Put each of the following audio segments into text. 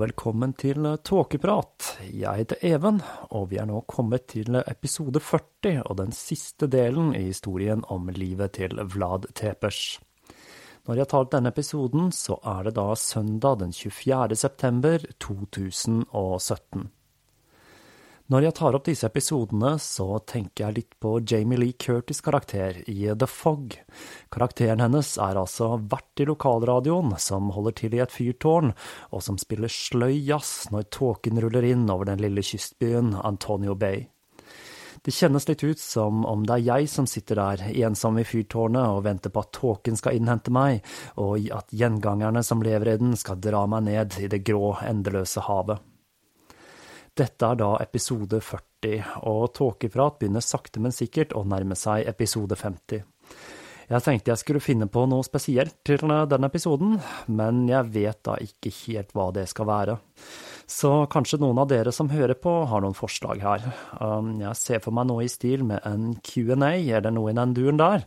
Velkommen til Tåkeprat. Jeg heter Even, og vi er nå kommet til episode 40 og den siste delen i historien om livet til Vlad Tepers. Når jeg tar opp denne episoden, så er det da søndag den 24. september 2017. Når jeg tar opp disse episodene, så tenker jeg litt på Jamie Lee Curtis' karakter i The Fog. Karakteren hennes er altså vert i lokalradioen, som holder til i et fyrtårn, og som spiller sløy jazz når tåken ruller inn over den lille kystbyen Antonio Bay. Det kjennes litt ut som om det er jeg som sitter der, ensom i fyrtårnet og venter på at tåken skal innhente meg, og at gjengangerne som lever i den skal dra meg ned i det grå, endeløse havet. Dette er da episode 40, og Tåkeprat begynner sakte, men sikkert å nærme seg episode 50. Jeg tenkte jeg skulle finne på noe spesielt til denne episoden, men jeg vet da ikke helt hva det skal være. Så kanskje noen av dere som hører på, har noen forslag her. Um, jeg ser for meg noe i stil med en Q&A, eller noe i den duren der.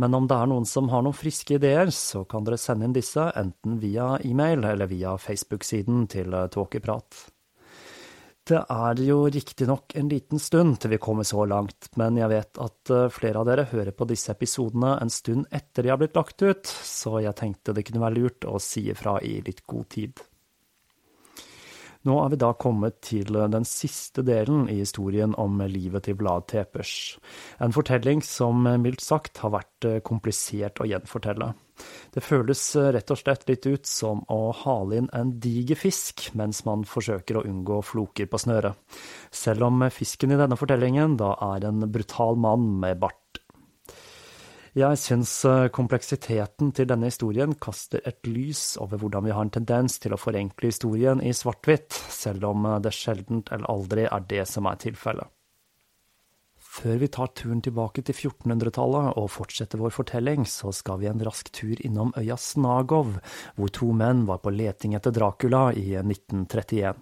Men om det er noen som har noen friske ideer, så kan dere sende inn disse enten via e-mail eller via Facebook-siden til Tåkeprat. Det er jo riktignok en liten stund til vi kommer så langt, men jeg vet at eh, flere av dere hører på disse episodene en stund etter de har blitt lagt ut, så jeg tenkte det kunne være lurt å si ifra i litt god tid. Nå er vi da kommet til den siste delen i historien om livet til Vlad Tepers, en fortelling som mildt sagt har vært eh, komplisert å gjenfortelle. Det føles eh, rett og slett litt ut som å hale inn en diger fisk mens man forsøker å unngå floker på snøret, selv om fisken i denne fortellingen da er en brutal mann med bart. Jeg syns eh, kompleksiteten til denne historien kaster et lys over hvordan vi har en tendens til å forenkle historien i svart-hvitt, selv om eh, det sjeldent eller aldri er det som er tilfellet. Før vi tar turen tilbake til 1400-tallet og fortsetter vår fortelling, så skal vi en rask tur innom øya Snagov, hvor to menn var på leting etter Dracula i 1931.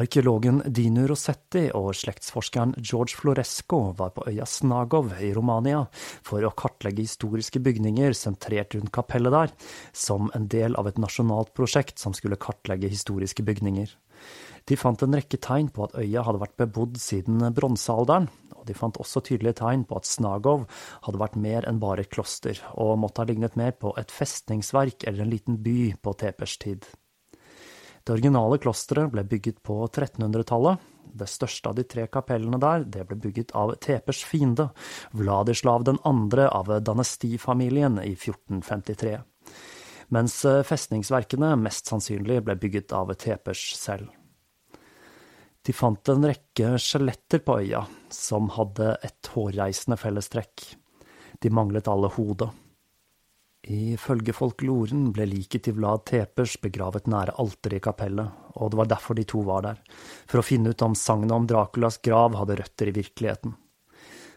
Arkeologen Dinu Rossetti og slektsforskeren George Floresco var på øya Snagov i Romania for å kartlegge historiske bygninger sentrert rundt kapellet der, som en del av et nasjonalt prosjekt som skulle kartlegge historiske bygninger. De fant en rekke tegn på at øya hadde vært bebodd siden bronsealderen, og de fant også tydelige tegn på at Snagov hadde vært mer enn bare et kloster, og måtte ha lignet mer på et festningsverk eller en liten by på Tepers tid. Det originale klosteret ble bygget på 1300-tallet. Det største av de tre kapellene der det ble bygget av Tepers fiende, Vladislav 2. av Danesti-familien i 1453, mens festningsverkene mest sannsynlig ble bygget av Tepers selv. De fant en rekke skjeletter på øya, som hadde et hårreisende fellestrekk. De manglet alle hodet. Ifølge folkloren ble liket til Vlad Tepers begravet nære alteret i kapellet, og det var derfor de to var der, for å finne ut om sagnet om Draculas grav hadde røtter i virkeligheten.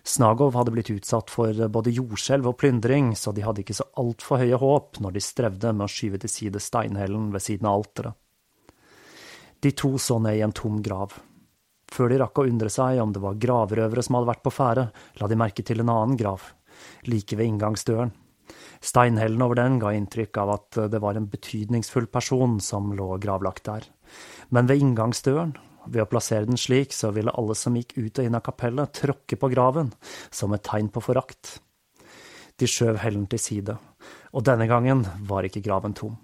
Snagov hadde blitt utsatt for både jordskjelv og plyndring, så de hadde ikke så altfor høye håp når de strevde med å skyve til side steinhellen ved siden av alteret. De to så ned i en tom grav. Før de rakk å undre seg om det var gravrøvere som hadde vært på ferde, la de merke til en annen grav, like ved inngangsdøren. Steinhellen over den ga inntrykk av at det var en betydningsfull person som lå gravlagt der. Men ved inngangsdøren, ved å plassere den slik, så ville alle som gikk ut og inn av kapellet, tråkke på graven, som et tegn på forakt. De skjøv hellen til side, og denne gangen var ikke graven tom.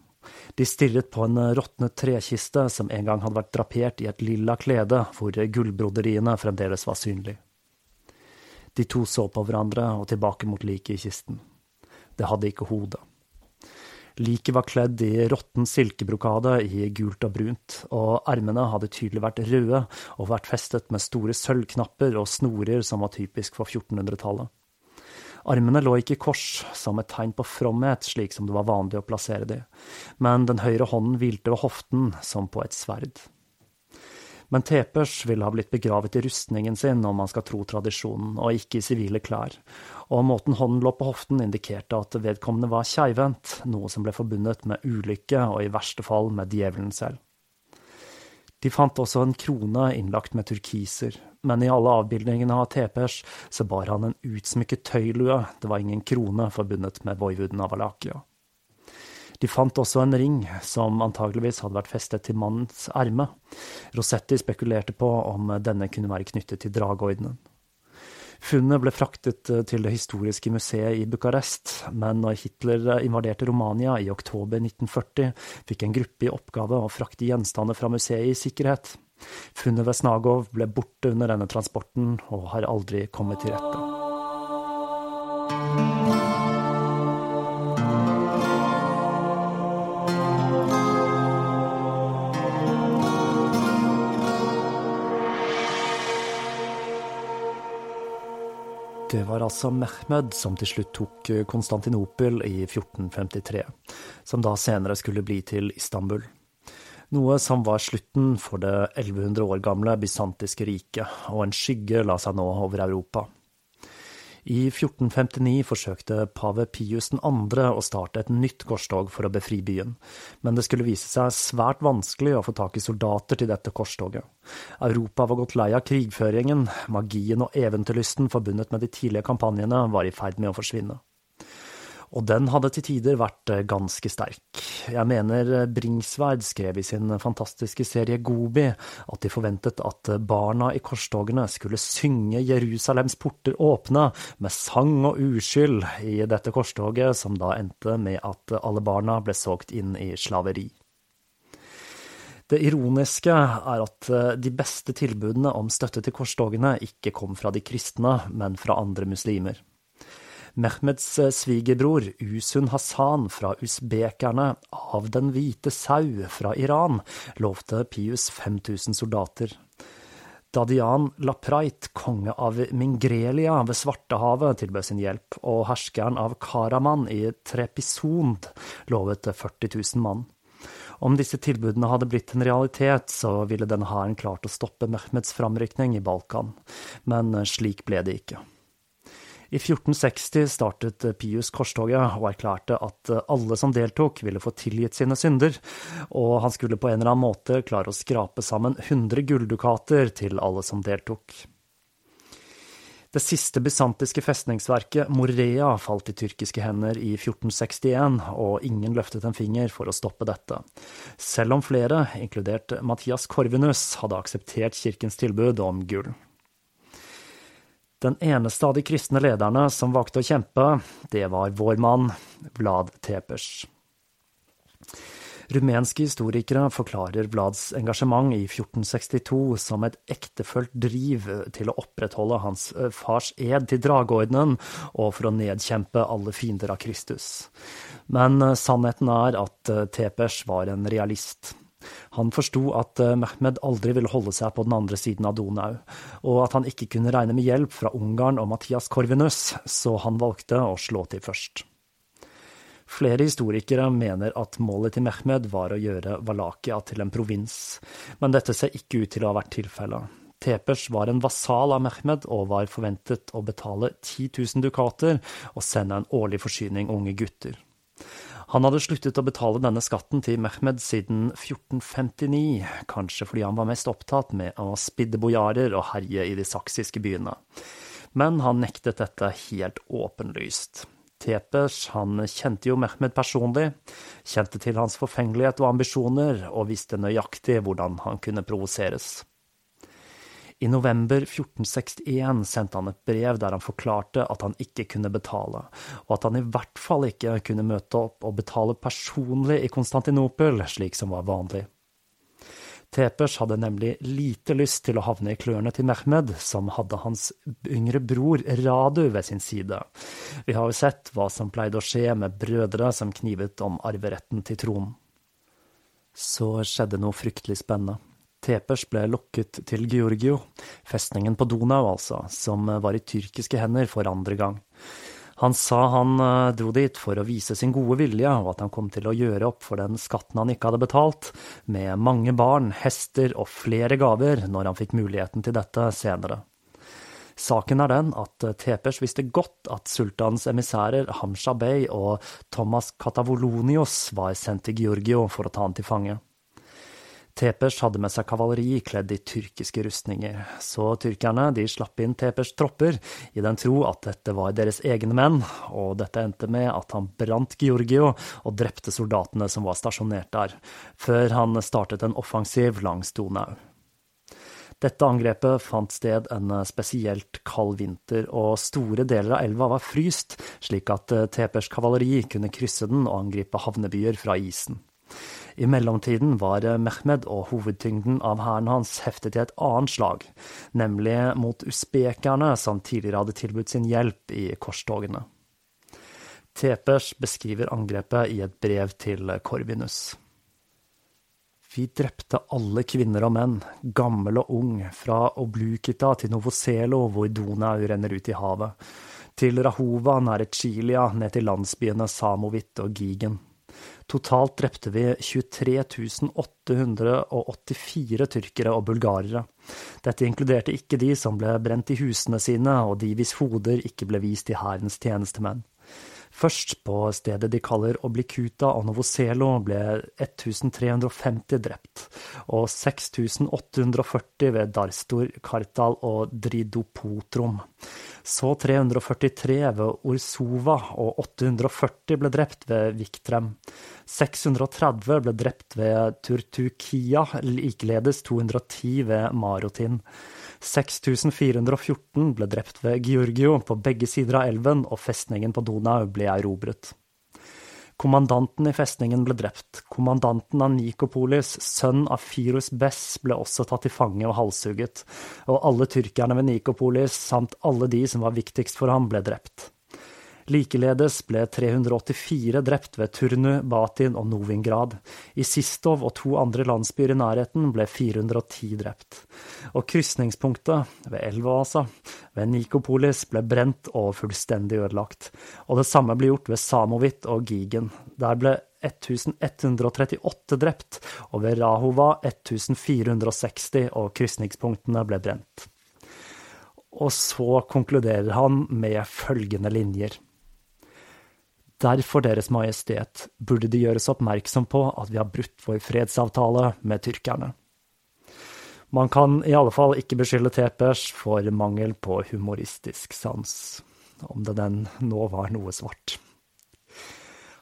De stirret på en råtnet trekiste som en gang hadde vært drapert i et lilla klede hvor gullbroderiene fremdeles var synlige. De to så på hverandre og tilbake mot liket i kisten. Det hadde ikke hode. Liket var kledd i råtten silkebrokade i gult og brunt, og ermene hadde tydelig vært røde og vært festet med store sølvknapper og snorer som var typisk for 1400-tallet. Armene lå ikke i kors, som et tegn på fromhet, slik som det var vanlig å plassere de, men den høyre hånden hvilte ved hoften, som på et sverd. Men Tepers ville ha blitt begravet i rustningen sin, om man skal tro tradisjonen, og ikke i sivile klær, og måten hånden lå på hoften indikerte at vedkommende var keivhendt, noe som ble forbundet med ulykke og i verste fall med djevelen selv. De fant også en krone innlagt med turkiser, men i alle avbildningene av Tepers så bar han en utsmykket tøylue, det var ingen krone forbundet med voivuden av Alakia. De fant også en ring, som antageligvis hadde vært festet til mannens erme. Rosetti spekulerte på om denne kunne være knyttet til dragordenen. Funnet ble fraktet til det historiske museet i Bucarest, men når Hitler invaderte Romania i oktober 1940, fikk en gruppe i oppgave å frakte gjenstander fra museet i sikkerhet. Funnet ved Snagov ble borte under denne transporten og har aldri kommet til rette. Det var altså Mehmed som til slutt tok Konstantinopel i 1453, som da senere skulle bli til Istanbul. Noe som var slutten for det 1100 år gamle bysantiske riket, og en skygge la seg nå over Europa. I 1459 forsøkte pave Pius 2. å starte et nytt korstog for å befri byen, men det skulle vise seg svært vanskelig å få tak i soldater til dette korstoget. Europa var gått lei av krigføringen, magien og eventyrlysten forbundet med de tidlige kampanjene var i ferd med å forsvinne. Og den hadde til tider vært eh, ganske sterk. Jeg mener eh, Bringsværd skrev i sin fantastiske serie Gobi at de forventet at barna i korstogene skulle synge Jerusalems porter åpne med sang og uskyld i dette korstoget, som da endte med at alle barna ble solgt inn i slaveri. Det ironiske er at eh, de beste tilbudene om støtte til korstogene ikke kom fra de kristne, men fra andre muslimer. Mehmeds eh, svigerbror Usun Hassan fra usbekerne av Den hvite sau fra Iran lovte Pius 5000 soldater. Dadian Laprait, konge av Mingrelia ved Svartehavet, tilbød sin hjelp, og herskeren av Karaman i Trepisond lovet 40 000 mann. Om disse tilbudene hadde blitt en realitet, så ville denne hæren klart å stoppe Mehmeds framrykning i Balkan, men slik ble det ikke. I 1460 startet Pius korstoget og erklærte at alle som deltok, ville få tilgitt sine synder, og han skulle på en eller annen måte klare å skrape sammen 100 gulldukater til alle som deltok. Det siste bysantiske festningsverket, Morea, falt i tyrkiske hender i 1461, og ingen løftet en finger for å stoppe dette, selv om flere, inkludert Mathias Korvinus, hadde akseptert kirkens tilbud om gull. Den eneste av de kristne lederne som valgte å kjempe, det var vår mann, Vlad Tepers. Rumenske historikere forklarer Vlads engasjement i 1462 som et ektefølt driv til å opprettholde hans fars ed til drageordenen og for å nedkjempe alle fiender av Kristus. Men sannheten er at Tepers var en realist. Han forsto at eh, Mehmed aldri ville holde seg på den andre siden av Donau, og at han ikke kunne regne med hjelp fra Ungarn og Mathias Korvinus, så han valgte å slå til først. Flere historikere mener at målet til Mehmed var å gjøre Valakia til en provins, men dette ser ikke ut til å ha vært tilfellet. Tepers var en vasal av Mehmed og var forventet å betale 10 000 dukater og sende en årlig forsyning unge gutter. Han hadde sluttet å betale denne skatten til Mehmed siden 1459, kanskje fordi han var mest opptatt med å spidde bojarer og herje i de saksiske byene. Men han nektet dette helt åpenlyst. Tepers han kjente jo Mehmed personlig, kjente til hans forfengelighet og ambisjoner, og visste nøyaktig hvordan han kunne provoseres. I november 1461 sendte han et brev der han forklarte at han ikke kunne betale, og at han i hvert fall ikke kunne møte opp og betale personlig i Konstantinopel, slik som var vanlig. Tepers hadde nemlig lite lyst til å havne i klørne til Mehmed, som hadde hans yngre bror Radu ved sin side. Vi har jo sett hva som pleide å skje med brødre som knivet om arveretten til tronen. Så skjedde noe fryktelig spennende. Tepers ble lokket til Georgio, festningen på Donau altså, som var i tyrkiske hender for andre gang. Han sa han eh, dro dit for å vise sin gode vilje, og at han kom til å gjøre opp for den skatten han ikke hadde betalt, med mange barn, hester og flere gaver når han fikk muligheten til dette senere. Saken er den at Tepers visste godt at sultans emissærer Hamsha Bey og Thomas Katavolonios var sendt til Georgio for å ta han til fange. Tepers hadde med seg kavaleri kledd i tyrkiske rustninger, så tyrkerne de slapp inn Tepers tropper i den tro at dette var deres egne menn, og dette endte med at han brant Georgio og drepte soldatene som var stasjonert der, før han startet en offensiv langs Donau. Dette angrepet fant sted en spesielt kald vinter, og store deler av elva var fryst, slik at Tepers kavaleri kunne krysse den og angripe havnebyer fra isen. I mellomtiden var Mehmed og hovedtyngden av hæren hans heftet i et annet slag, nemlig mot usbekerne som tidligere hadde tilbudt sin hjelp i korstogene. Tepers beskriver angrepet i et brev til Korvinus. Vi drepte alle kvinner og menn, gammel og ung, fra Oblukita til Novoselo, hvor Donau renner ut i havet, til Rahova nære Chilia, ned til landsbyene Samovit og Gigen. Totalt drepte vi 23 884 tyrkere og bulgarere. Dette inkluderte ikke de som ble brent i husene sine, og de hvis hoder ikke ble vist til hærens tjenestemenn. Først på stedet de kaller Oblikuta og Novoselo ble 1350 drept, og 6840 ved Darstor, Kartal og Dridopotrom. Så 343 ved Orsova, og 840 ble drept ved Viktrem. 630 ble drept ved Turtukia, likeledes 210 ved Marotin. 6414 ble drept ved Georgio på begge sider av elven, og festningen på Donau ble erobret. Kommandanten i festningen ble drept. Kommandanten av Nikopolis, sønn av Firus Bess, ble også tatt til fange og halshugget, og alle tyrkerne ved Nikopolis samt alle de som var viktigst for ham, ble drept. Likeledes ble 384 drept ved Turnu, Batin og Novingrad. I Sistov og to andre landsbyer i nærheten ble 410 drept. Og krysningspunktet, ved elva ved Nikopolis, ble brent og fullstendig ødelagt. Og det samme ble gjort ved Samovit og Gigen. Der ble 1138 drept, og ved Rahova 1460, og krysningspunktene ble brent. Og så konkluderer han med følgende linjer. Derfor, Deres Majestet, burde det gjøres oppmerksom på at vi har brutt vår fredsavtale med tyrkerne. Man kan i alle fall ikke beskylde Tepers for mangel på humoristisk sans, om det den nå var noe svart.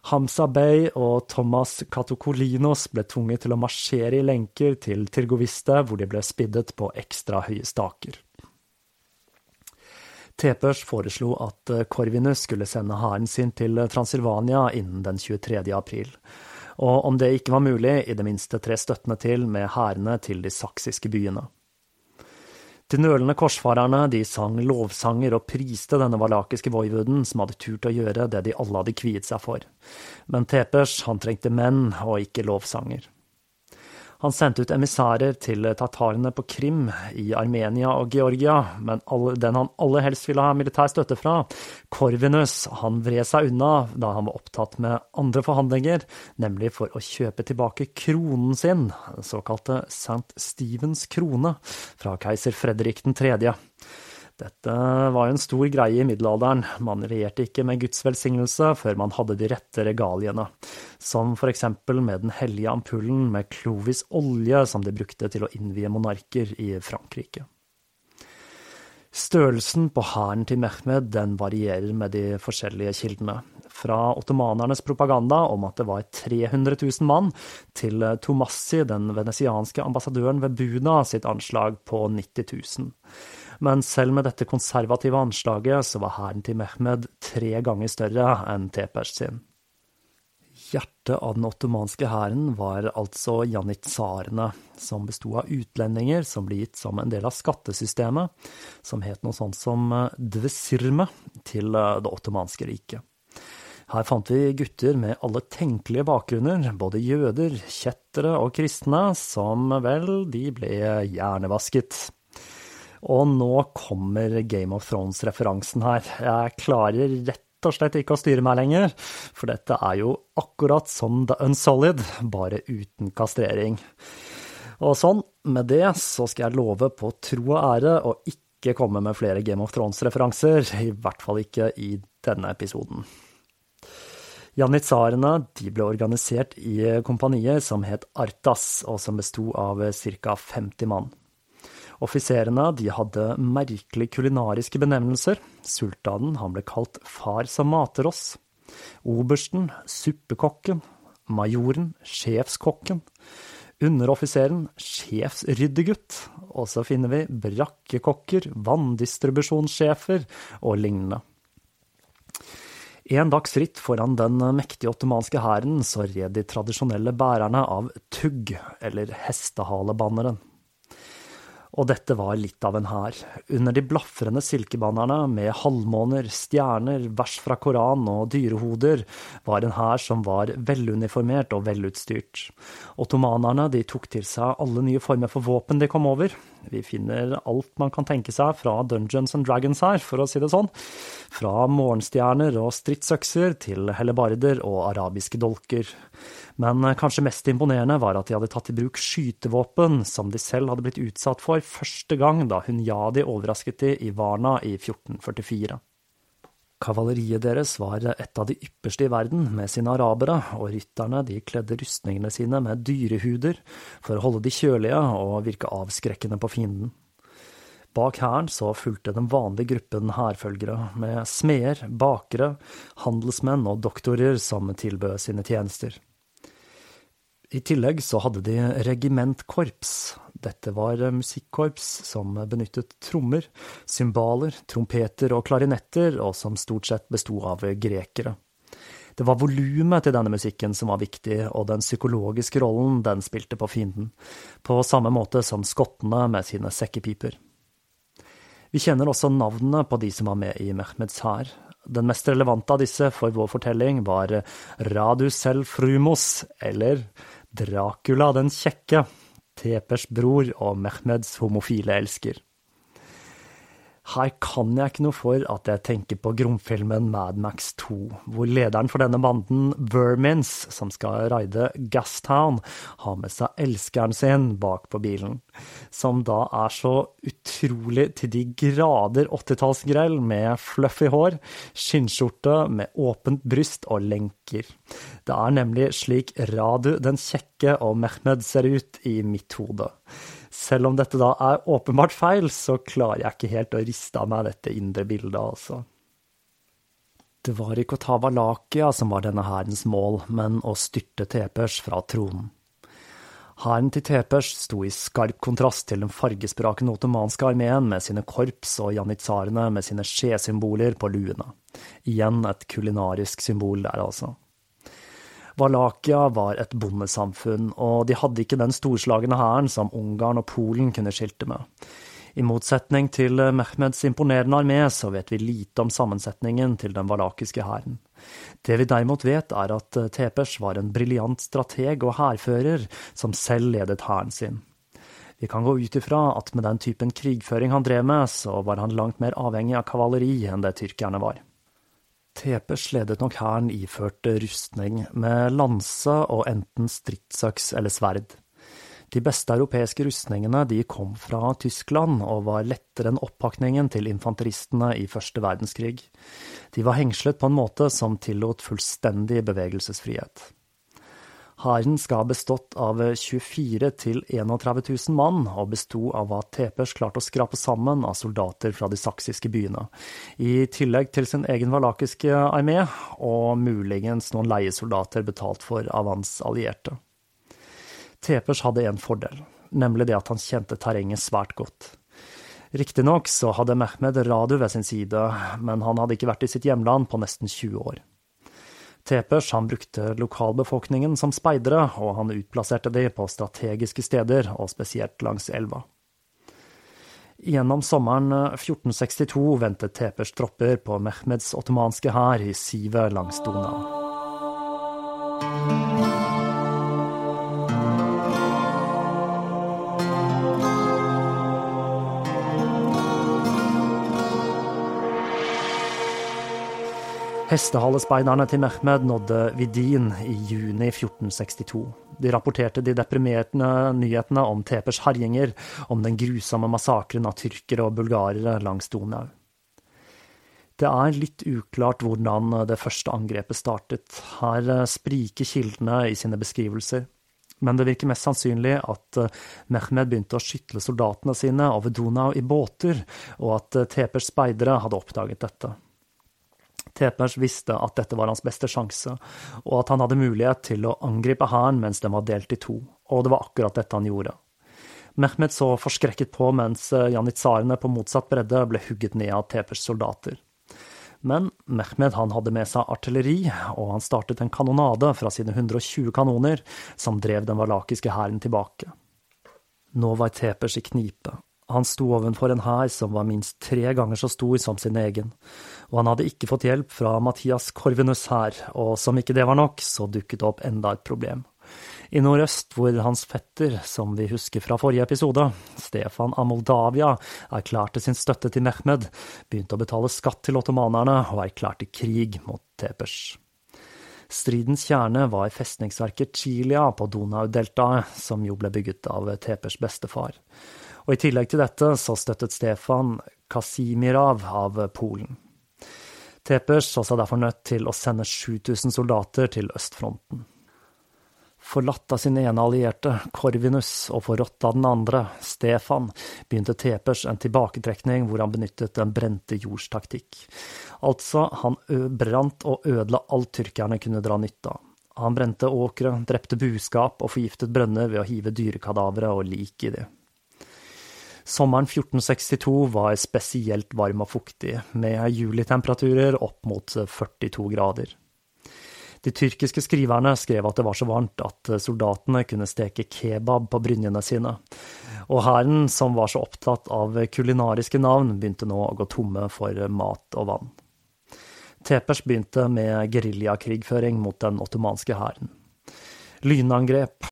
Hamza Bey og Thomas Katokolinos ble tvunget til å marsjere i lenker til Tirgoviste, hvor de ble spiddet på ekstra høye staker. Tepers foreslo at eh, Korvinus skulle sende hæren sin til eh, Transilvania innen den 23. april. Og om det ikke var mulig, i det minste tre støttene til med hærene til de saksiske byene. De nølende korsfarerne de sang lovsanger og priste denne valakiske voivuden som hadde turt å gjøre det de alle hadde kviet seg for. Men Tepers han trengte menn og ikke lovsanger. Han sendte ut emissærer til tatarene på Krim, i Armenia og Georgia, men den han aller helst ville ha militær støtte fra, Korvinus, han vred seg unna da han var opptatt med andre forhandlinger, nemlig for å kjøpe tilbake kronen sin, såkalte St. Stevens krone, fra keiser Fredrik 3. Dette var jo en stor greie i middelalderen, man regjerte ikke med Guds velsignelse før man hadde de rette regaliene, som for eksempel med den hellige ampullen med Clovis olje som de brukte til å innvie monarker i Frankrike. Størrelsen på hæren til Mehmed den varierer med de forskjellige kildene. Fra ottomanernes propaganda om at det var 300 000 mann, til Tomassi, den venesianske ambassadøren ved Buna, sitt anslag på 90 000 men selv med dette konservative anslaget så var hæren til Mehmed tre ganger større enn Tepers sin. Hjertet av den ottomanske hæren var altså janitsarene, som besto av utlendinger som ble gitt som en del av skattesystemet, som het noe sånt som dvesirme, til det ottomanske riket. Her fant vi gutter med alle tenkelige bakgrunner, både jøder, kjettere og kristne, som vel, de ble hjernevasket. Og nå kommer Game of Thrones-referansen her. Jeg klarer rett og slett ikke å styre meg lenger, for dette er jo akkurat som The Unsolid, bare uten kastrering. Og sånn, med det så skal jeg love på tro og ære å ikke komme med flere Game of Thrones-referanser, i hvert fall ikke i denne episoden. Janitsarene de ble organisert i kompanier som het Artas, og som besto av ca. 50 mann. Offiserene de hadde merkelige kulinariske benevnelser. Sultanen han ble kalt far som mater oss. Obersten suppekokken. Majoren sjefskokken. Underoffiseren sjefsryddegutt. Og så finner vi brakkekokker, vanndistribusjonssjefer og lignende. En dags ritt foran den mektige ottomanske hæren så red de tradisjonelle bærerne av tugg, eller hestehalebanneren. Og dette var litt av en hær. Under de blafrende silkebannerne med halvmåner, stjerner, vers fra Koran og dyrehoder var en hær som var veluniformert og velutstyrt. Ottomanerne de tok til seg alle nye former for våpen de kom over. Vi finner alt man kan tenke seg fra Dungeons and Dragons her, for å si det sånn. Fra morgenstjerner og stridsøkser til hellebarder og arabiske dolker. Men eh, kanskje mest imponerende var at de hadde tatt i bruk skytevåpen som de selv hadde blitt utsatt for første gang da Hunyadi overrasket de i Varna i 1444. Kavaleriet deres var et av de ypperste i verden med sine arabere, og rytterne de kledde rustningene sine med dyrehuder for å holde de kjølige og virke avskrekkende på fienden. Bak hæren så fulgte den vanlige gruppen hærfølgere, med smeder, bakere, handelsmenn og doktorer som tilbød sine tjenester. I tillegg så hadde de regimentkorps. Dette var musikkorps som benyttet trommer, cymbaler, trompeter og klarinetter, og som stort sett besto av grekere. Det var volumet til denne musikken som var viktig, og den psykologiske rollen den spilte på fienden, på samme måte som skottene med sine sekkepiper. Vi kjenner også navnene på de som var med i Mehmeds hær. Den mest relevante av disse for vår fortelling var Radus el Frumos, eller Dracula den kjekke, Tepers bror og Mehmeds homofile elsker. Her kan jeg ikke noe for at jeg tenker på gromfilmen Mad Max 2, hvor lederen for denne banden, Vermins, som skal raide Gastown, har med seg elskeren sin bak på bilen, som da er så utrolig til de grader 80-tallsgrell med fluffy hår, skinnskjorte med åpent bryst og lenker. Det er nemlig slik Radu den kjekke og Mehmed ser ut i mitt hode. Selv om dette da er åpenbart feil, så klarer jeg ikke helt å riste av meg dette indre bildet, altså. Det var ikke å ta Valakia som var denne hærens mål, men å styrte Tepers fra tronen. Hæren til Tepers sto i skarp kontrast til den fargesprakende ottomanske armeen med sine korps og janitsarene med sine skjesymboler på luene. Igjen et kulinarisk symbol der, altså. Valakia var et bondesamfunn, og de hadde ikke den storslagne hæren som Ungarn og Polen kunne skilte med. I motsetning til Mehmeds imponerende armé, så vet vi lite om sammensetningen til den valakiske hæren. Det vi derimot vet, er at Tepers var en briljant strateg og hærfører som selv ledet hæren sin. Vi kan gå ut ifra at med den typen krigføring han drev med, så var han langt mer avhengig av kavaleri enn det tyrkerne var. Tepers ledet nok hæren iført rustning, med lanse og enten stridsøks eller sverd. De beste europeiske rustningene de kom fra Tyskland og var lettere enn oppakningen til infanteristene i første verdenskrig. De var hengslet på en måte som tillot fullstendig bevegelsesfrihet. Hæren skal ha bestått av 24 000-31 000 mann, og besto av hva Tepers klarte å skrape sammen av soldater fra de saksiske byene, i tillegg til sin egen valakiske armé, og muligens noen leiesoldater betalt for av hans allierte. Tepers hadde en fordel, nemlig det at han kjente terrenget svært godt. Riktignok så hadde Mehmed Radu ved sin side, men han hadde ikke vært i sitt hjemland på nesten 20 år. Tepers han brukte lokalbefolkningen som speidere, og han utplasserte de på strategiske steder, og spesielt langs elva. Gjennom sommeren 1462 ventet Tepers tropper på Mehmeds ottomanske hær i sivet langs Donau. Hestehalespeiderne til Mehmed nådde Vidin i juni 1462. De rapporterte de deprimerte nyhetene om Tepers herjinger, om den grusomme massakren av tyrkere og bulgarere langs Donau. Det er litt uklart hvordan det første angrepet startet. Her spriker kildene i sine beskrivelser. Men det virker mest sannsynlig at Mehmed begynte å skytle soldatene sine over Donau i båter, og at Tepers speidere hadde oppdaget dette. Tepers visste at dette var hans beste sjanse, og at han hadde mulighet til å angripe hæren mens den var delt i to, og det var akkurat dette han gjorde. Mehmed så forskrekket på mens janitsarene på motsatt bredde ble hugget ned av Tepers soldater. Men Mehmed han hadde med seg artilleri, og han startet en kanonade fra sine 120 kanoner, som drev den valakiske hæren tilbake. Nå var Tepers i knipe, han sto ovenfor en hær som var minst tre ganger så stor som sin egen, og han hadde ikke fått hjelp fra Mathias Korvinus her, og som ikke det var nok, så dukket det opp enda et problem. I nordøst, hvor hans fetter, som vi husker fra forrige episode, Stefan av Moldavia, erklærte sin støtte til Mehmed, begynte å betale skatt til ottomanerne og erklærte krig mot Tepers. Stridens kjerne var festningsverket Chilia på Donau-deltaet, som jo ble bygget av Tepers bestefar og i tillegg til dette så støttet Stefan Kasimirav av Polen. Tepers så seg derfor nødt til å sende 7000 soldater til østfronten. Forlatt av sin ene allierte, Korvinus, og forrådt av den andre, Stefan, begynte Tepers en tilbaketrekning hvor han benyttet en brente jords taktikk. Altså, han brant og ødela alt tyrkerne kunne dra nytte av. Han brente åkre, drepte buskap og forgiftet brønner ved å hive dyrekadavere og lik i de. Sommeren 1462 var spesielt varm og fuktig, med julitemperaturer opp mot 42 grader. De tyrkiske skriverne skrev at det var så varmt at soldatene kunne steke kebab på brynjene sine, og hæren, som var så opptatt av kulinariske navn, begynte nå å gå tomme for mat og vann. Tepers begynte med geriljakrigføring mot den ottomanske hæren. Lynangrep,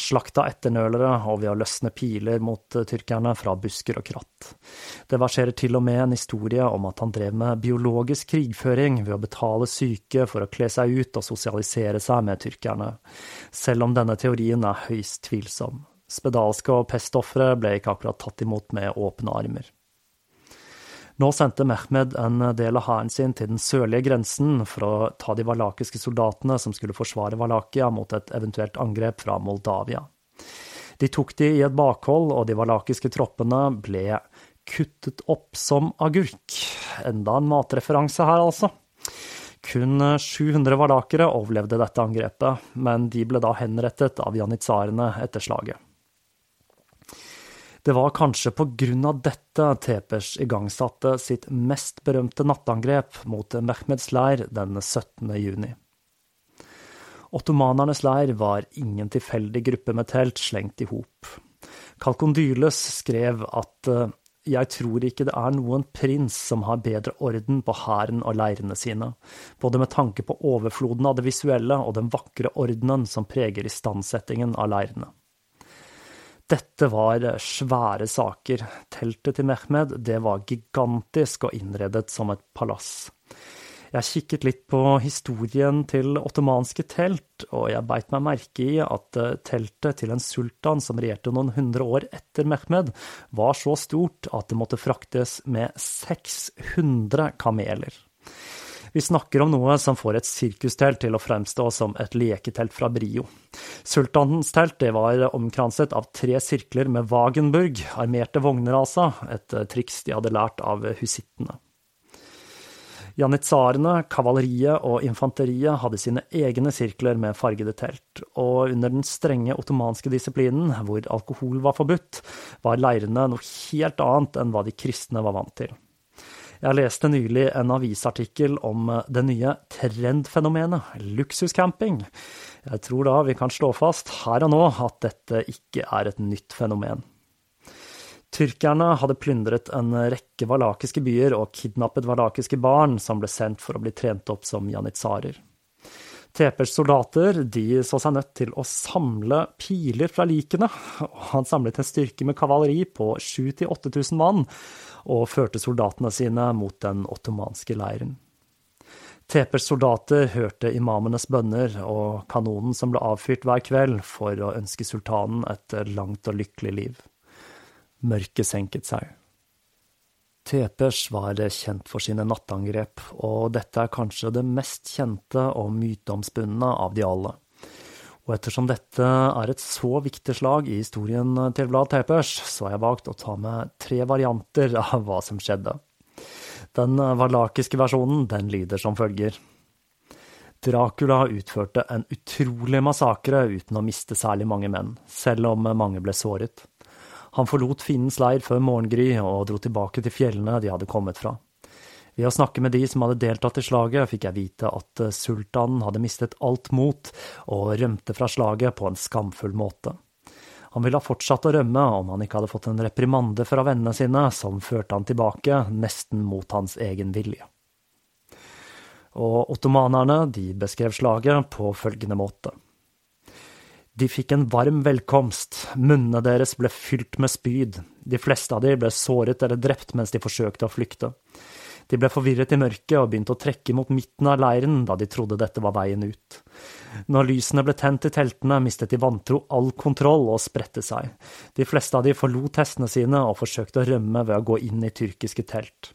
slakta etternølere og ved å løsne piler mot tyrkerne fra busker og kratt. Det verserer til og med en historie om at han drev med biologisk krigføring ved å betale syke for å kle seg ut og sosialisere seg med tyrkerne, selv om denne teorien er høyst tvilsom. Spedalske og pestofre ble ikke akkurat tatt imot med åpne armer. Nå sendte Mehmed en del av hæren sin til den sørlige grensen for å ta de valakiske soldatene som skulle forsvare Valakia mot et eventuelt angrep fra Moldavia. De tok de i et bakhold, og de valakiske troppene ble kuttet opp som agurk. Enda en matreferanse her, altså. Kun 700 valakere overlevde dette angrepet, men de ble da henrettet av janitsarene etter slaget. Det var kanskje av dette Tepers igangsatte sitt mest berømte nattangrep mot Mehmeds leir den 17. juni. Ottomanernes leir var ingen tilfeldig gruppe med telt slengt i hop. Kalkondyles skrev at eh, jeg tror ikke det er noen prins som har bedre orden på hæren og leirene sine, både med tanke på overfloden av det visuelle og den vakre ordenen som preger istandsettingen av leirene. Dette var svære saker. Teltet til Mehmed det var gigantisk og innredet som et palass. Jeg kikket litt på historien til ottomanske telt, og jeg beit meg merke i at eh, teltet til en sultan som regjerte noen hundre år etter Mehmed, var så stort at det måtte fraktes med 600 kameler. Vi snakker om noe som får et sirkustelt til å fremstå som et leketelt fra Brio. Sultanens telt var omkranset av tre sirkler med Wagenburg, armerte vogner altså, et triks de hadde lært av husittene. Janitsarene, kavaleriet og infanteriet hadde sine egne sirkler med fargede telt, og under den strenge ottomanske disiplinen, hvor alkohol var forbudt, var leirene noe helt annet enn hva de kristne var vant til. Jeg leste nylig en avisartikkel om eh, det nye trendfenomenet luksuscamping. Jeg tror da vi kan slå fast her og nå at dette ikke er et nytt fenomen. Tyrkerne hadde plyndret en rekke valakiske byer og kidnappet valakiske barn som ble sendt for å bli trent opp som janitsarer. Tepers soldater de så seg nødt til å samle piler fra likene, og han samlet en styrke med kavaleri på 7000-8000 mann, og førte soldatene sine mot den ottomanske leiren. Tepers soldater hørte imamenes bønner og kanonen som ble avfyrt hver kveld for å ønske sultanen et langt og lykkelig liv. Mørket senket seg. Tepers var kjent for sine nattangrep, og dette er kanskje det mest kjente og myteomspunne av de alle. Og ettersom dette er et så viktig slag i historien til Vlad Tepers, så har jeg valgt å ta med tre varianter av hva som skjedde. Den valakiske versjonen den lyder som følger. Dracula utførte en utrolig massakre uten å miste særlig mange menn, selv om mange ble såret. Han forlot fiendens leir før morgengry og dro tilbake til fjellene de hadde kommet fra. Ved å snakke med de som hadde deltatt i slaget, fikk jeg vite at eh, sultanen hadde mistet alt mot og rømte fra slaget på en skamfull måte. Han ville ha fortsatt å rømme om han ikke hadde fått en reprimande fra vennene sine som førte han tilbake, nesten mot hans egen vilje. Og ottomanerne de beskrev slaget på følgende måte. De fikk en varm velkomst, munnene deres ble fylt med spyd, de fleste av de ble såret eller drept mens de forsøkte å flykte. De ble forvirret i mørket og begynte å trekke mot midten av leiren da de trodde dette var veien ut. Når lysene ble tent i teltene, mistet de vantro all kontroll og spredte seg. De fleste av de forlot hestene sine og forsøkte å rømme ved å gå inn i tyrkiske telt.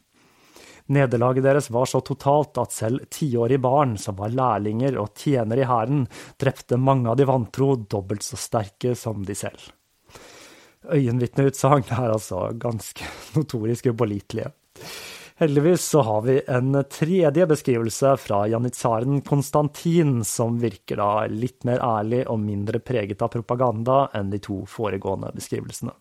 Nederlaget deres var så totalt at selv tiårige barn, som var lærlinger og tjenere i hæren, drepte mange av de vantro dobbelt så sterke som de selv. Øyenvitneutsagn er altså ganske notorisk upålitelige. Heldigvis så har vi en tredje beskrivelse fra janitsaren Konstantin, som virker da litt mer ærlig og mindre preget av propaganda enn de to foregående beskrivelsene.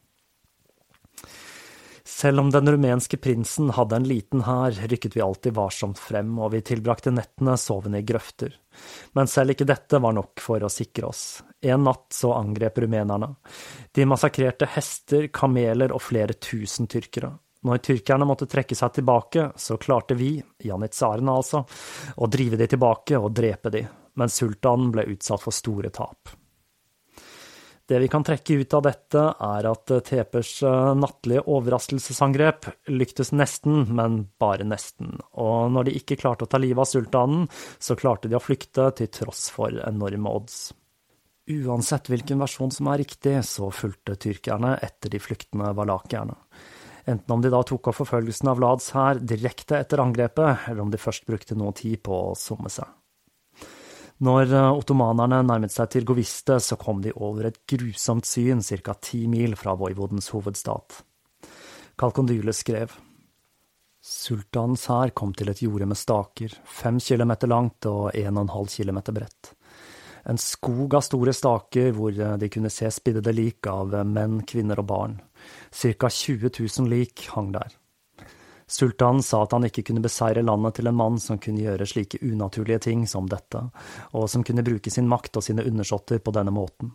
Selv om den rumenske prinsen hadde en liten hær, rykket vi alltid varsomt frem, og vi tilbrakte nettene sovende i grøfter. Men selv ikke dette var nok for å sikre oss. En natt så angrep rumenerne. De massakrerte hester, kameler og flere tusen tyrkere. Når tyrkerne måtte trekke seg tilbake, så klarte vi, janitsarene altså, å drive de tilbake og drepe de, men sultanen ble utsatt for store tap. Det vi kan trekke ut av dette, er at Tepers eh, nattlige overraskelsesangrep lyktes nesten, men bare nesten. Og når de ikke klarte å ta livet av sultanen, så klarte de å flykte til tross for enorme odds. Uansett hvilken versjon som er riktig, så fulgte tyrkerne etter de flyktende valakierne. Enten om de da tok opp forfølgelsen av Vlads hær direkte etter angrepet, eller om de først brukte noe tid på å somme seg. Når eh, ottomanerne nærmet seg til Goviste, så kom de over et grusomt syn ca. ti mil fra Voivodens hovedstat. Kalkondyle skrev Sultanens hær kom til et jorde med staker, fem kilometer langt og en og en halv kilometer bredt. En skog av store staker hvor eh, de kunne se spiddede lik av menn, kvinner og barn. Cirka 20 000 lik hang der. Sultanen sa at han ikke kunne beseire landet til en mann som kunne gjøre slike unaturlige ting som dette, og som kunne bruke sin makt og sine undersåtter på denne måten.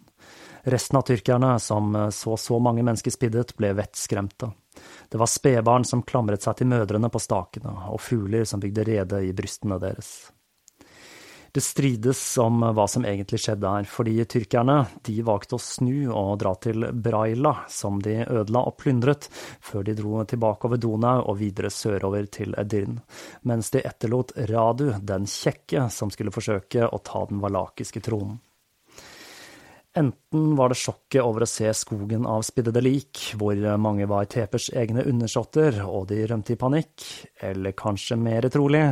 Resten av tyrkerne, som så så mange mennesker spiddet, ble vettskremte. Det var spedbarn som klamret seg til mødrene på stakene, og fugler som bygde rede i brystene deres. Det strides om hva som egentlig skjedde her, fordi tyrkerne de valgte å snu og dra til Braila, som de ødela og plyndret, før de dro tilbake over Donau og videre sørover til Edirn, mens de etterlot Radu, den kjekke, som skulle forsøke å ta den valakiske tronen. Enten var det sjokket over å se skogen av spiddede lik, hvor mange var Tepers egne undersåtter og de rømte i panikk, eller kanskje mer trolig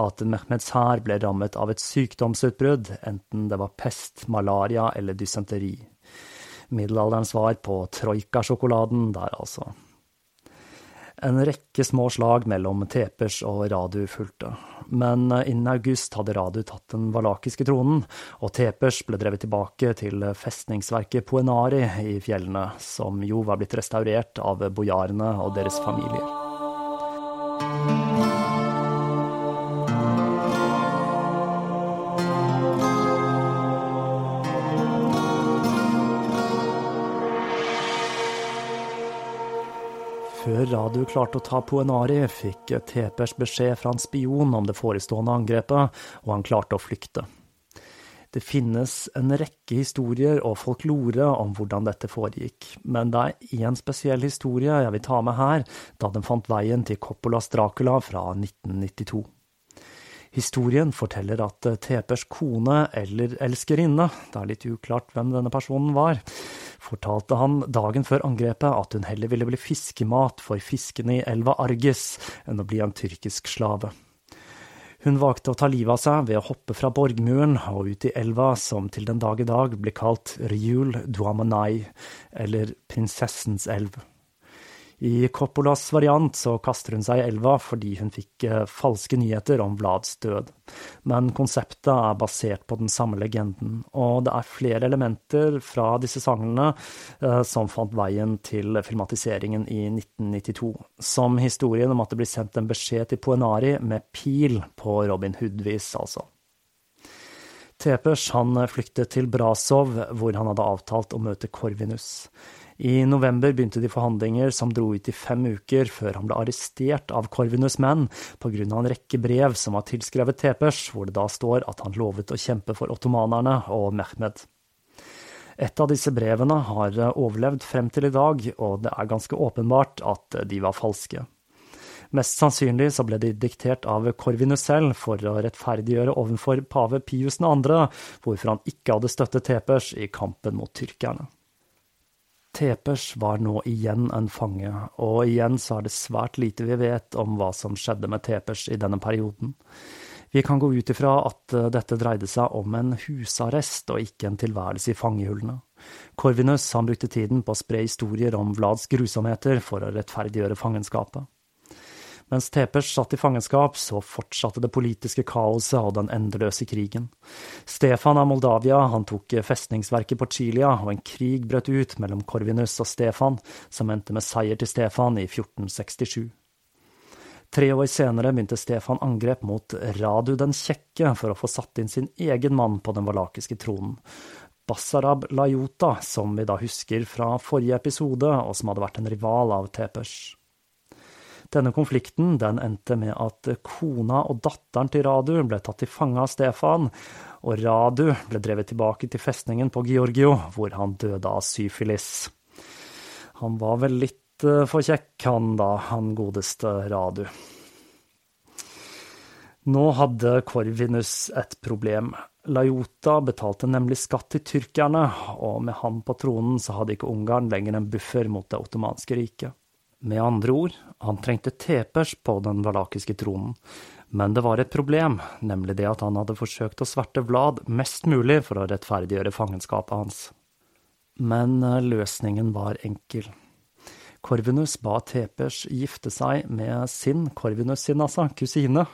at Mehmeds hær ble rammet av et sykdomsutbrudd, enten det var pest, malaria eller dysenteri. Middelalderens svar på troika-sjokoladen der, altså. En rekke små slag mellom Tepers og Radu fulgte, men innen august hadde Radu tatt den valakiske tronen, og Tepers ble drevet tilbake til festningsverket Poenari i fjellene, som jo var blitt restaurert av bojarene og deres familier. Før radio klarte å ta Poenari, fikk Tepers beskjed fra en spion om det forestående angrepet, og han klarte å flykte. Det finnes en rekke historier og folklore om hvordan dette foregikk, men det er én spesiell historie jeg vil ta med her, da den fant veien til Coppolas Dracula fra 1992. Historien forteller at Tepers kone eller elskerinne, det er litt uklart hvem denne personen var, fortalte han dagen før angrepet at hun heller ville bli fiskemat for fiskene i elva Argis enn å bli en tyrkisk slave. Hun valgte å ta livet av seg ved å hoppe fra borgmuren og ut i elva som til den dag i dag blir kalt Ryul Duamanai, eller Prinsessens elv. I Coppolas variant så kaster hun seg i elva fordi hun fikk eh, falske nyheter om Vlads død. Men konseptet er basert på den samme legenden, og det er flere elementer fra disse sangene eh, som fant veien til filmatiseringen i 1992, som historien om at det blir sendt en beskjed til Poenari med pil på Robin Hood-vis, altså. Tepers han flyktet til Brasov, hvor han hadde avtalt å møte Korvinus. I november begynte de forhandlinger som dro ut i fem uker før han ble arrestert av Corvinus menn pga. en rekke brev som var tilskrevet Tepers, hvor det da står at han lovet å kjempe for ottomanerne og Mehmed. Et av disse brevene har overlevd frem til i dag, og det er ganske åpenbart at de var falske. Mest sannsynlig så ble de diktert av Corvinus selv for å rettferdiggjøre overfor pave Pius 2., hvorfor han ikke hadde støttet Tepers i kampen mot tyrkerne. Tepers var nå igjen en fange, og igjen så er det svært lite vi vet om hva som skjedde med Tepers i denne perioden. Vi kan gå ut ifra at eh, dette dreide seg om en husarrest og ikke en tilværelse i fangehullene. Corvinus han brukte tiden på å spre historier om Vlads grusomheter for å rettferdiggjøre fangenskapet. Mens Tepers satt i fangenskap, så fortsatte det politiske kaoset og den endeløse krigen. Stefan av Moldavia han tok festningsverket på Chilia, og en krig brøt ut mellom Corvinus og Stefan, som endte med seier til Stefan i 1467. Tre år senere begynte Stefan angrep mot Radu den kjekke for å få satt inn sin egen mann på den valakiske tronen. Bassarab Lajota, som vi da husker fra forrige episode, og som hadde vært en rival av Tepers. Denne konflikten den endte med at kona og datteren til Radu ble tatt til fange av Stefan, og Radu ble drevet tilbake til festningen på Georgio, hvor han døde av syfilis. Han var vel litt eh, for kjekk, han da, han godeste Radu. Nå hadde Korvinus et problem. Lajota betalte nemlig skatt til tyrkerne, og med han på tronen så hadde ikke Ungarn lenger en buffer mot det ottomanske riket. Med andre ord, han trengte tepers på den valakiske tronen, men det var et problem, nemlig det at han hadde forsøkt å sverte Vlad mest mulig for å rettferdiggjøre fangenskapet hans. Men eh, løsningen var enkel. Korvinus ba Tepers gifte seg med sin, Korvinus sin altså, kusine,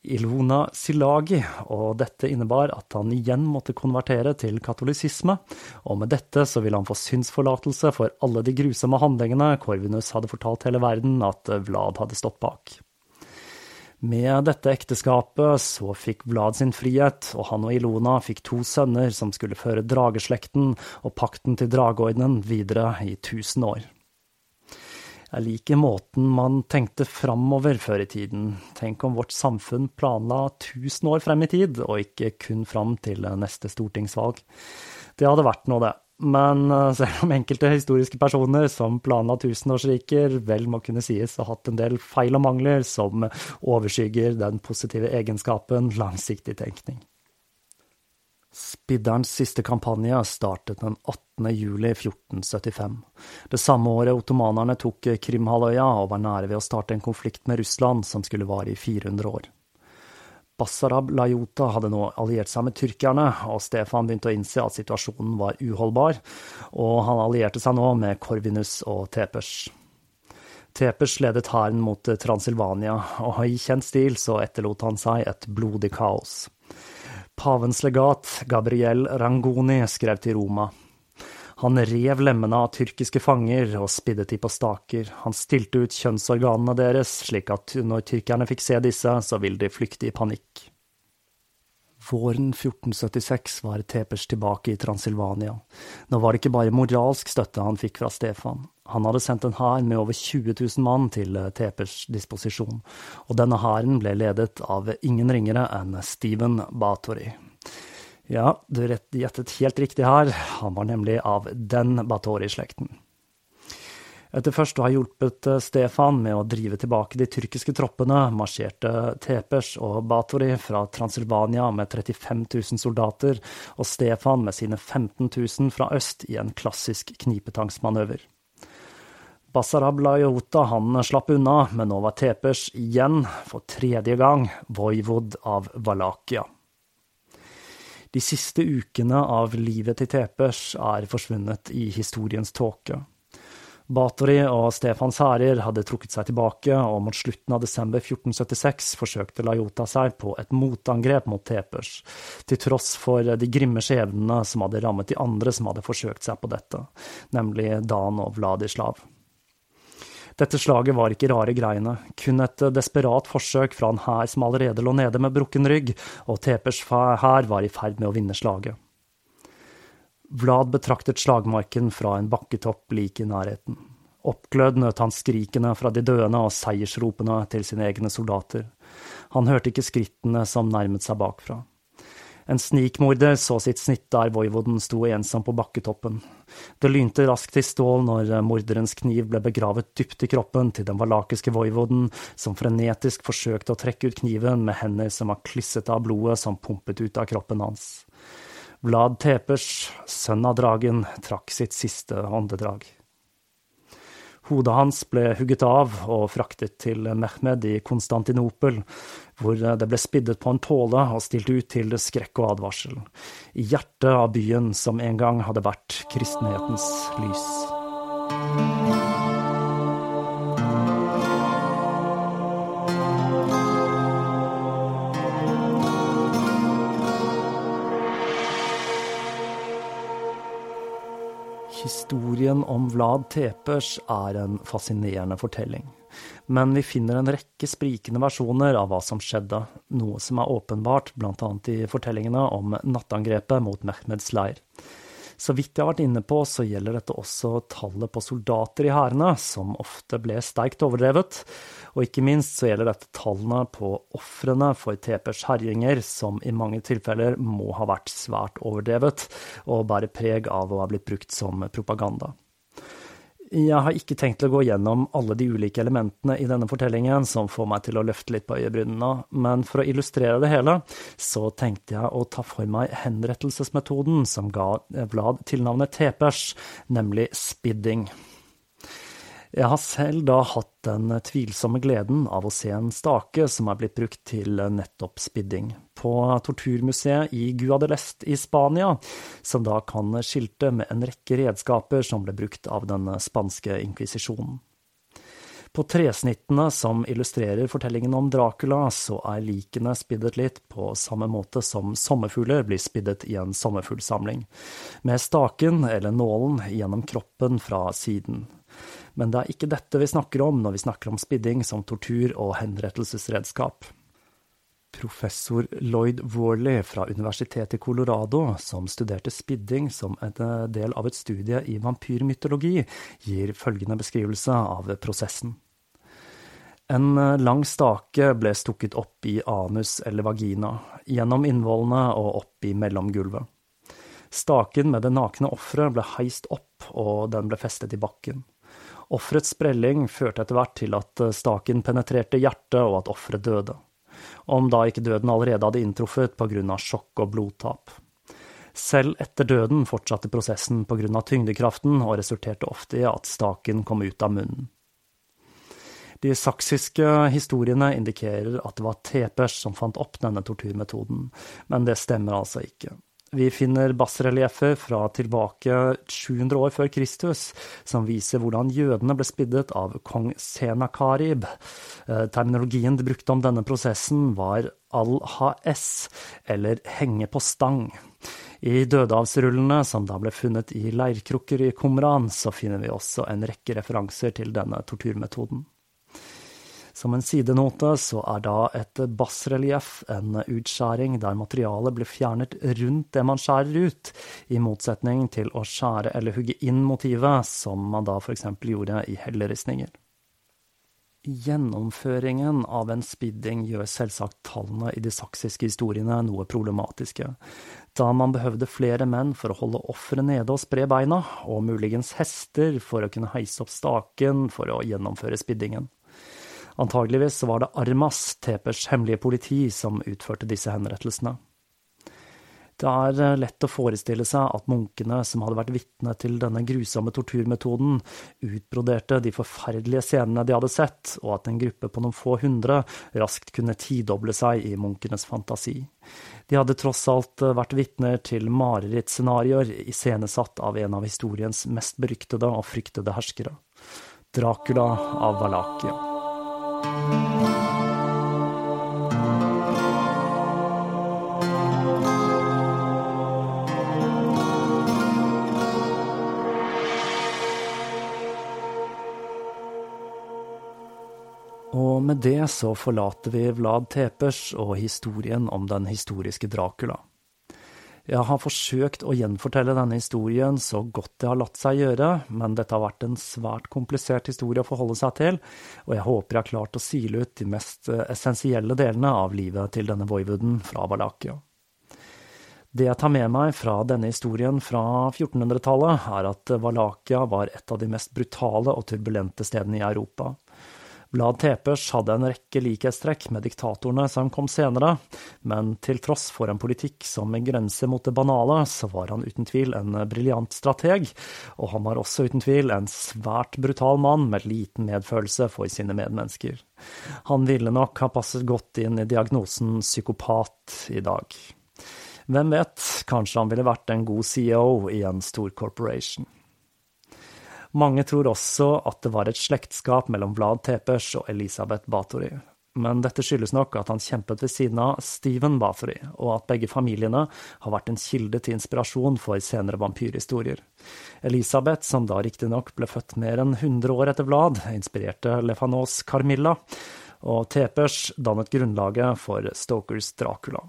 Ilona Silagi, og dette innebar at han igjen måtte konvertere til katolisisme, og med dette så ville han få synsforlatelse for alle de grusomme handlingene Korvinus hadde fortalt hele verden at Vlad hadde stått bak. Med dette ekteskapet så fikk Vlad sin frihet, og han og Ilona fikk to sønner som skulle føre drageslekten og pakten til drageordenen videre i tusen år. Jeg liker måten man tenkte framover før i tiden. Tenk om vårt samfunn planla tusen år frem i tid, og ikke kun fram til neste stortingsvalg. Det hadde vært noe, det. Men eh, selv om enkelte historiske personer som planla tusenårsriker vel må kunne sies å ha hatt en del feil og mangler som overskygger den positive egenskapen langsiktig tenkning. Spidderens siste kampanje startet den 18. juli 1475. Det samme året ottomanerne tok Krimhalvøya og var nære ved å starte en konflikt med Russland som skulle vare i 400 år. Basarab Lajota hadde nå alliert seg med tyrkerne, og Stefan begynte å innse at situasjonen var uholdbar, og han allierte seg nå med Korvinus og Tepers. Tepers ledet hæren mot Transilvania, og i kjent stil så etterlot han seg et blodig kaos. Pavens legat, Gabriel Rangoni, skrev til Roma. Han rev lemmene av tyrkiske fanger og spiddet de på staker. Han stilte ut kjønnsorganene deres, slik at når tyrkerne fikk se disse, så ville de flykte i panikk. Våren 1476 var Tepers tilbake i Transilvania. Nå var det ikke bare moralsk støtte han fikk fra Stefan. Han hadde sendt en hær med over 20 000 mann til Tepers disposisjon, og denne hæren ble ledet av ingen ringere enn Steven Batory. Ja, du gjettet helt riktig her, han var nemlig av den Batory-slekten. Etter først å ha hjulpet eh, Stefan med å drive tilbake de tyrkiske troppene, marsjerte Tepers og Batori fra Transilvania med 35 000 soldater, og Stefan med sine 15 000 fra øst i en klassisk knipetangsmanøver. Basarab Lajota han slapp unna, men nå var Tepers igjen, for tredje gang, voivod av Valakia. De siste ukene av livet til Tepers er forsvunnet i historiens tåke. Batory og Stefans hærer hadde trukket seg tilbake, og mot slutten av desember 1476 forsøkte Lajota seg på et motangrep mot Tepers, til tross for de grimme skjebnene som hadde rammet de andre som hadde forsøkt seg på dette, nemlig Dan og Vladislav. Dette slaget var ikke rare greiene, kun et desperat forsøk fra en hær som allerede lå nede med brukken rygg, og Tepers hær var i ferd med å vinne slaget. Vlad betraktet slagmarken fra en bakketopp like i nærheten. Oppglødd nøt han skrikene fra de døende og seiersropene til sine egne soldater. Han hørte ikke skrittene som nærmet seg bakfra. En snikmorder så sitt snitt der voivoden sto ensom på bakketoppen. Det lynte raskt i stål når morderens kniv ble begravet dypt i kroppen til den valakiske voivoden, som frenetisk forsøkte å trekke ut kniven med hender som var klisset av blodet som pumpet ut av kroppen hans. Vlad Tepers, sønn av dragen, trakk sitt siste åndedrag. Hodet hans ble hugget av og fraktet til Mehmed i Konstantinopel, hvor det ble spiddet på en påle og stilt ut til skrekk og advarsel, i hjertet av byen som en gang hadde vært kristenhetens lys. Historien om Vlad Tepers er en fascinerende fortelling. Men vi finner en rekke sprikende versjoner av hva som skjedde, noe som er åpenbart bl.a. i fortellingene om nattangrepet mot Mehmeds leir. Så vidt jeg har vært inne på, så gjelder dette også tallet på soldater i hærene, som ofte ble sterkt overdrevet. Og ikke minst så gjelder dette tallene på ofrene for TPs herjinger, som i mange tilfeller må ha vært svært overdrevet, og bærer preg av å ha blitt brukt som propaganda. Jeg har ikke tenkt å gå gjennom alle de ulike elementene i denne fortellingen som får meg til å løfte litt på øyebrynene, men for å illustrere det hele, så tenkte jeg å ta for meg henrettelsesmetoden som ga Vlad tilnavnet Tepers, nemlig spidding. Jeg har selv da hatt den tvilsomme gleden av å se en stake som er blitt brukt til nettopp spidding, på torturmuseet i Guadalest i Spania, som da kan skilte med en rekke redskaper som ble brukt av den spanske inkvisisjonen. På tresnittene som illustrerer fortellingen om Dracula, så er likene spiddet litt på samme måte som sommerfugler blir spiddet i en sommerfuglsamling, med staken eller nålen gjennom kroppen fra siden. Men det er ikke dette vi snakker om når vi snakker om spidding som tortur og henrettelsesredskap. Professor Lloyd Worley fra Universitetet i Colorado, som studerte spidding som en del av et studie i vampyrmytologi, gir følgende beskrivelse av prosessen. En lang stake ble stukket opp i anus eller vagina, gjennom innvollene og opp i mellomgulvet. Staken med det nakne offeret ble heist opp, og den ble festet i bakken. Offerets sprelling førte etter hvert til at eh, staken penetrerte hjertet, og at offeret døde. Om da ikke døden allerede hadde inntruffet av sjokk og blodtap. Selv etter døden fortsatte prosessen av tyngdekraften, og resulterte ofte i at staken kom ut av munnen. De saksiske historiene indikerer at det var Tepers som fant opp denne torturmetoden, men det stemmer altså ikke. Vi finner bassrelieffer fra tilbake 700 år før Kristus, som viser hvordan jødene ble spiddet av kong Senakarib. Eh, terminologien de brukte om denne prosessen, var al-has, eller henge på stang. I dødehavsrullene, som da ble funnet i leirkrukker i Kumran, så finner vi også en rekke referanser til denne torturmetoden. Som en sidenote så er da et bassrelieff en utskjæring der materialet blir fjernet rundt det man skjærer ut, i motsetning til å skjære eller hugge inn motivet, som man da f.eks. gjorde i helleristninger. Gjennomføringen av en spidding gjør selvsagt tallene i de saksiske historiene noe problematiske, da man behøvde flere menn for å holde offeret nede og spre beina, og muligens hester for å kunne heise opp staken for å gjennomføre spiddingen. Antageligvis var det Armas, Tepers hemmelige politi, som utførte disse henrettelsene. Det er eh, lett å forestille seg at munkene som hadde vært vitne til denne grusomme torturmetoden, utbroderte de forferdelige scenene de hadde sett, og at en gruppe på noen få hundre raskt kunne tidoble seg i munkenes fantasi. De hadde tross alt eh, vært vitner til marerittscenarioer iscenesatt av en av historiens mest beryktede og fryktede herskere, Dracula av Valakia. Med det så forlater vi Vlad Tepers og historien om den historiske Dracula. Jeg har forsøkt å gjenfortelle denne historien så godt det har latt seg gjøre, men dette har vært en svært komplisert historie å forholde seg til, og jeg håper jeg har klart å sile ut de mest eh, essensielle delene av livet til denne voivoden fra Valakia. Det jeg tar med meg fra denne historien fra 1400-tallet, er at Valakia var et av de mest brutale og turbulente stedene i Europa. Vlad Tepes hadde en rekke likhetstrekk med diktatorene som kom senere, men til tross for en politikk som grenser mot det banale, så var han uten tvil en briljant strateg, og han var også uten tvil en svært brutal mann med liten medfølelse for sine medmennesker. Han ville nok ha passet godt inn i diagnosen psykopat i dag. Hvem vet, kanskje han ville vært en god CEO i en stor corporation. Mange tror også at det var et slektskap mellom Vlad Tepers og Elisabeth Bathory. Men dette skyldes nok at han kjempet ved siden av Stephen Bathory, og at begge familiene har vært en kilde til inspirasjon for senere vampyrhistorier. Elisabeth, som da riktignok ble født mer enn 100 år etter Vlad, inspirerte Lefanos Carmilla, og Tepers dannet grunnlaget for Stokers Dracula.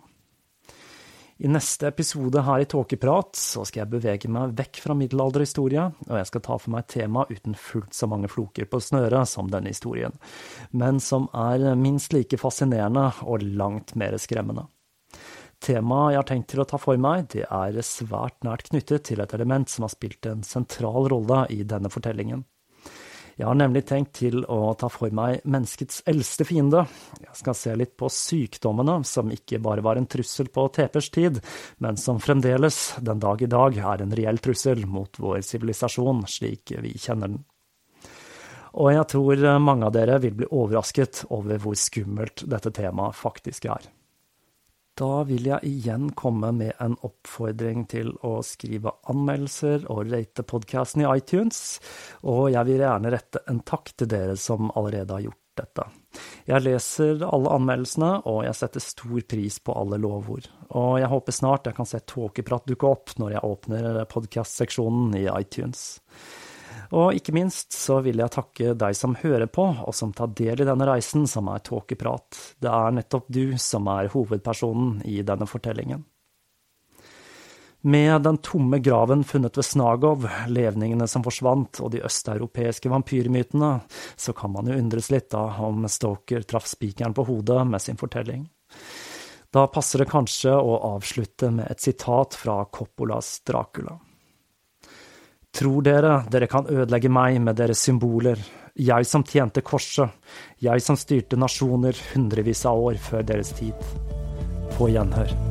I neste episode her i Tåkeprat så skal jeg bevege meg vekk fra middelalderhistorie, og jeg skal ta for meg et tema uten fullt så mange floker på snøret som denne historien, men som er minst like fascinerende og langt mer skremmende. Temaet jeg har tenkt til å ta for meg, det er svært nært knyttet til et element som har spilt en sentral rolle i denne fortellingen. Jeg har nemlig tenkt til å ta for meg menneskets eldste fiende. Jeg skal se litt på sykdommene, som ikke bare var en trussel på Tepers tid, men som fremdeles, den dag i dag, er en reell trussel mot vår sivilisasjon slik vi kjenner den. Og jeg tror mange av dere vil bli overrasket over hvor skummelt dette temaet faktisk er. Da vil jeg igjen komme med en oppfordring til å skrive anmeldelser og rate podkasten i iTunes, og jeg vil gjerne rette en takk til dere som allerede har gjort dette. Jeg leser alle anmeldelsene, og jeg setter stor pris på alle lovord. Og jeg håper snart jeg kan se Tåkeprat dukke opp når jeg åpner podkastseksjonen i iTunes. Og ikke minst så vil jeg takke deg som hører på, og som tar del i denne reisen som er tåkeprat. Det er nettopp du som er hovedpersonen i denne fortellingen. Med den tomme graven funnet ved Snagov, levningene som forsvant og de østeuropeiske vampyrmytene, så kan man jo undres litt da om Stoker traff spikeren på hodet med sin fortelling. Da passer det kanskje å avslutte med et sitat fra Coppolas Dracula. Tror dere dere kan ødelegge meg med deres symboler, jeg som tjente korset, jeg som styrte nasjoner hundrevis av år før deres tid? På gjenhør.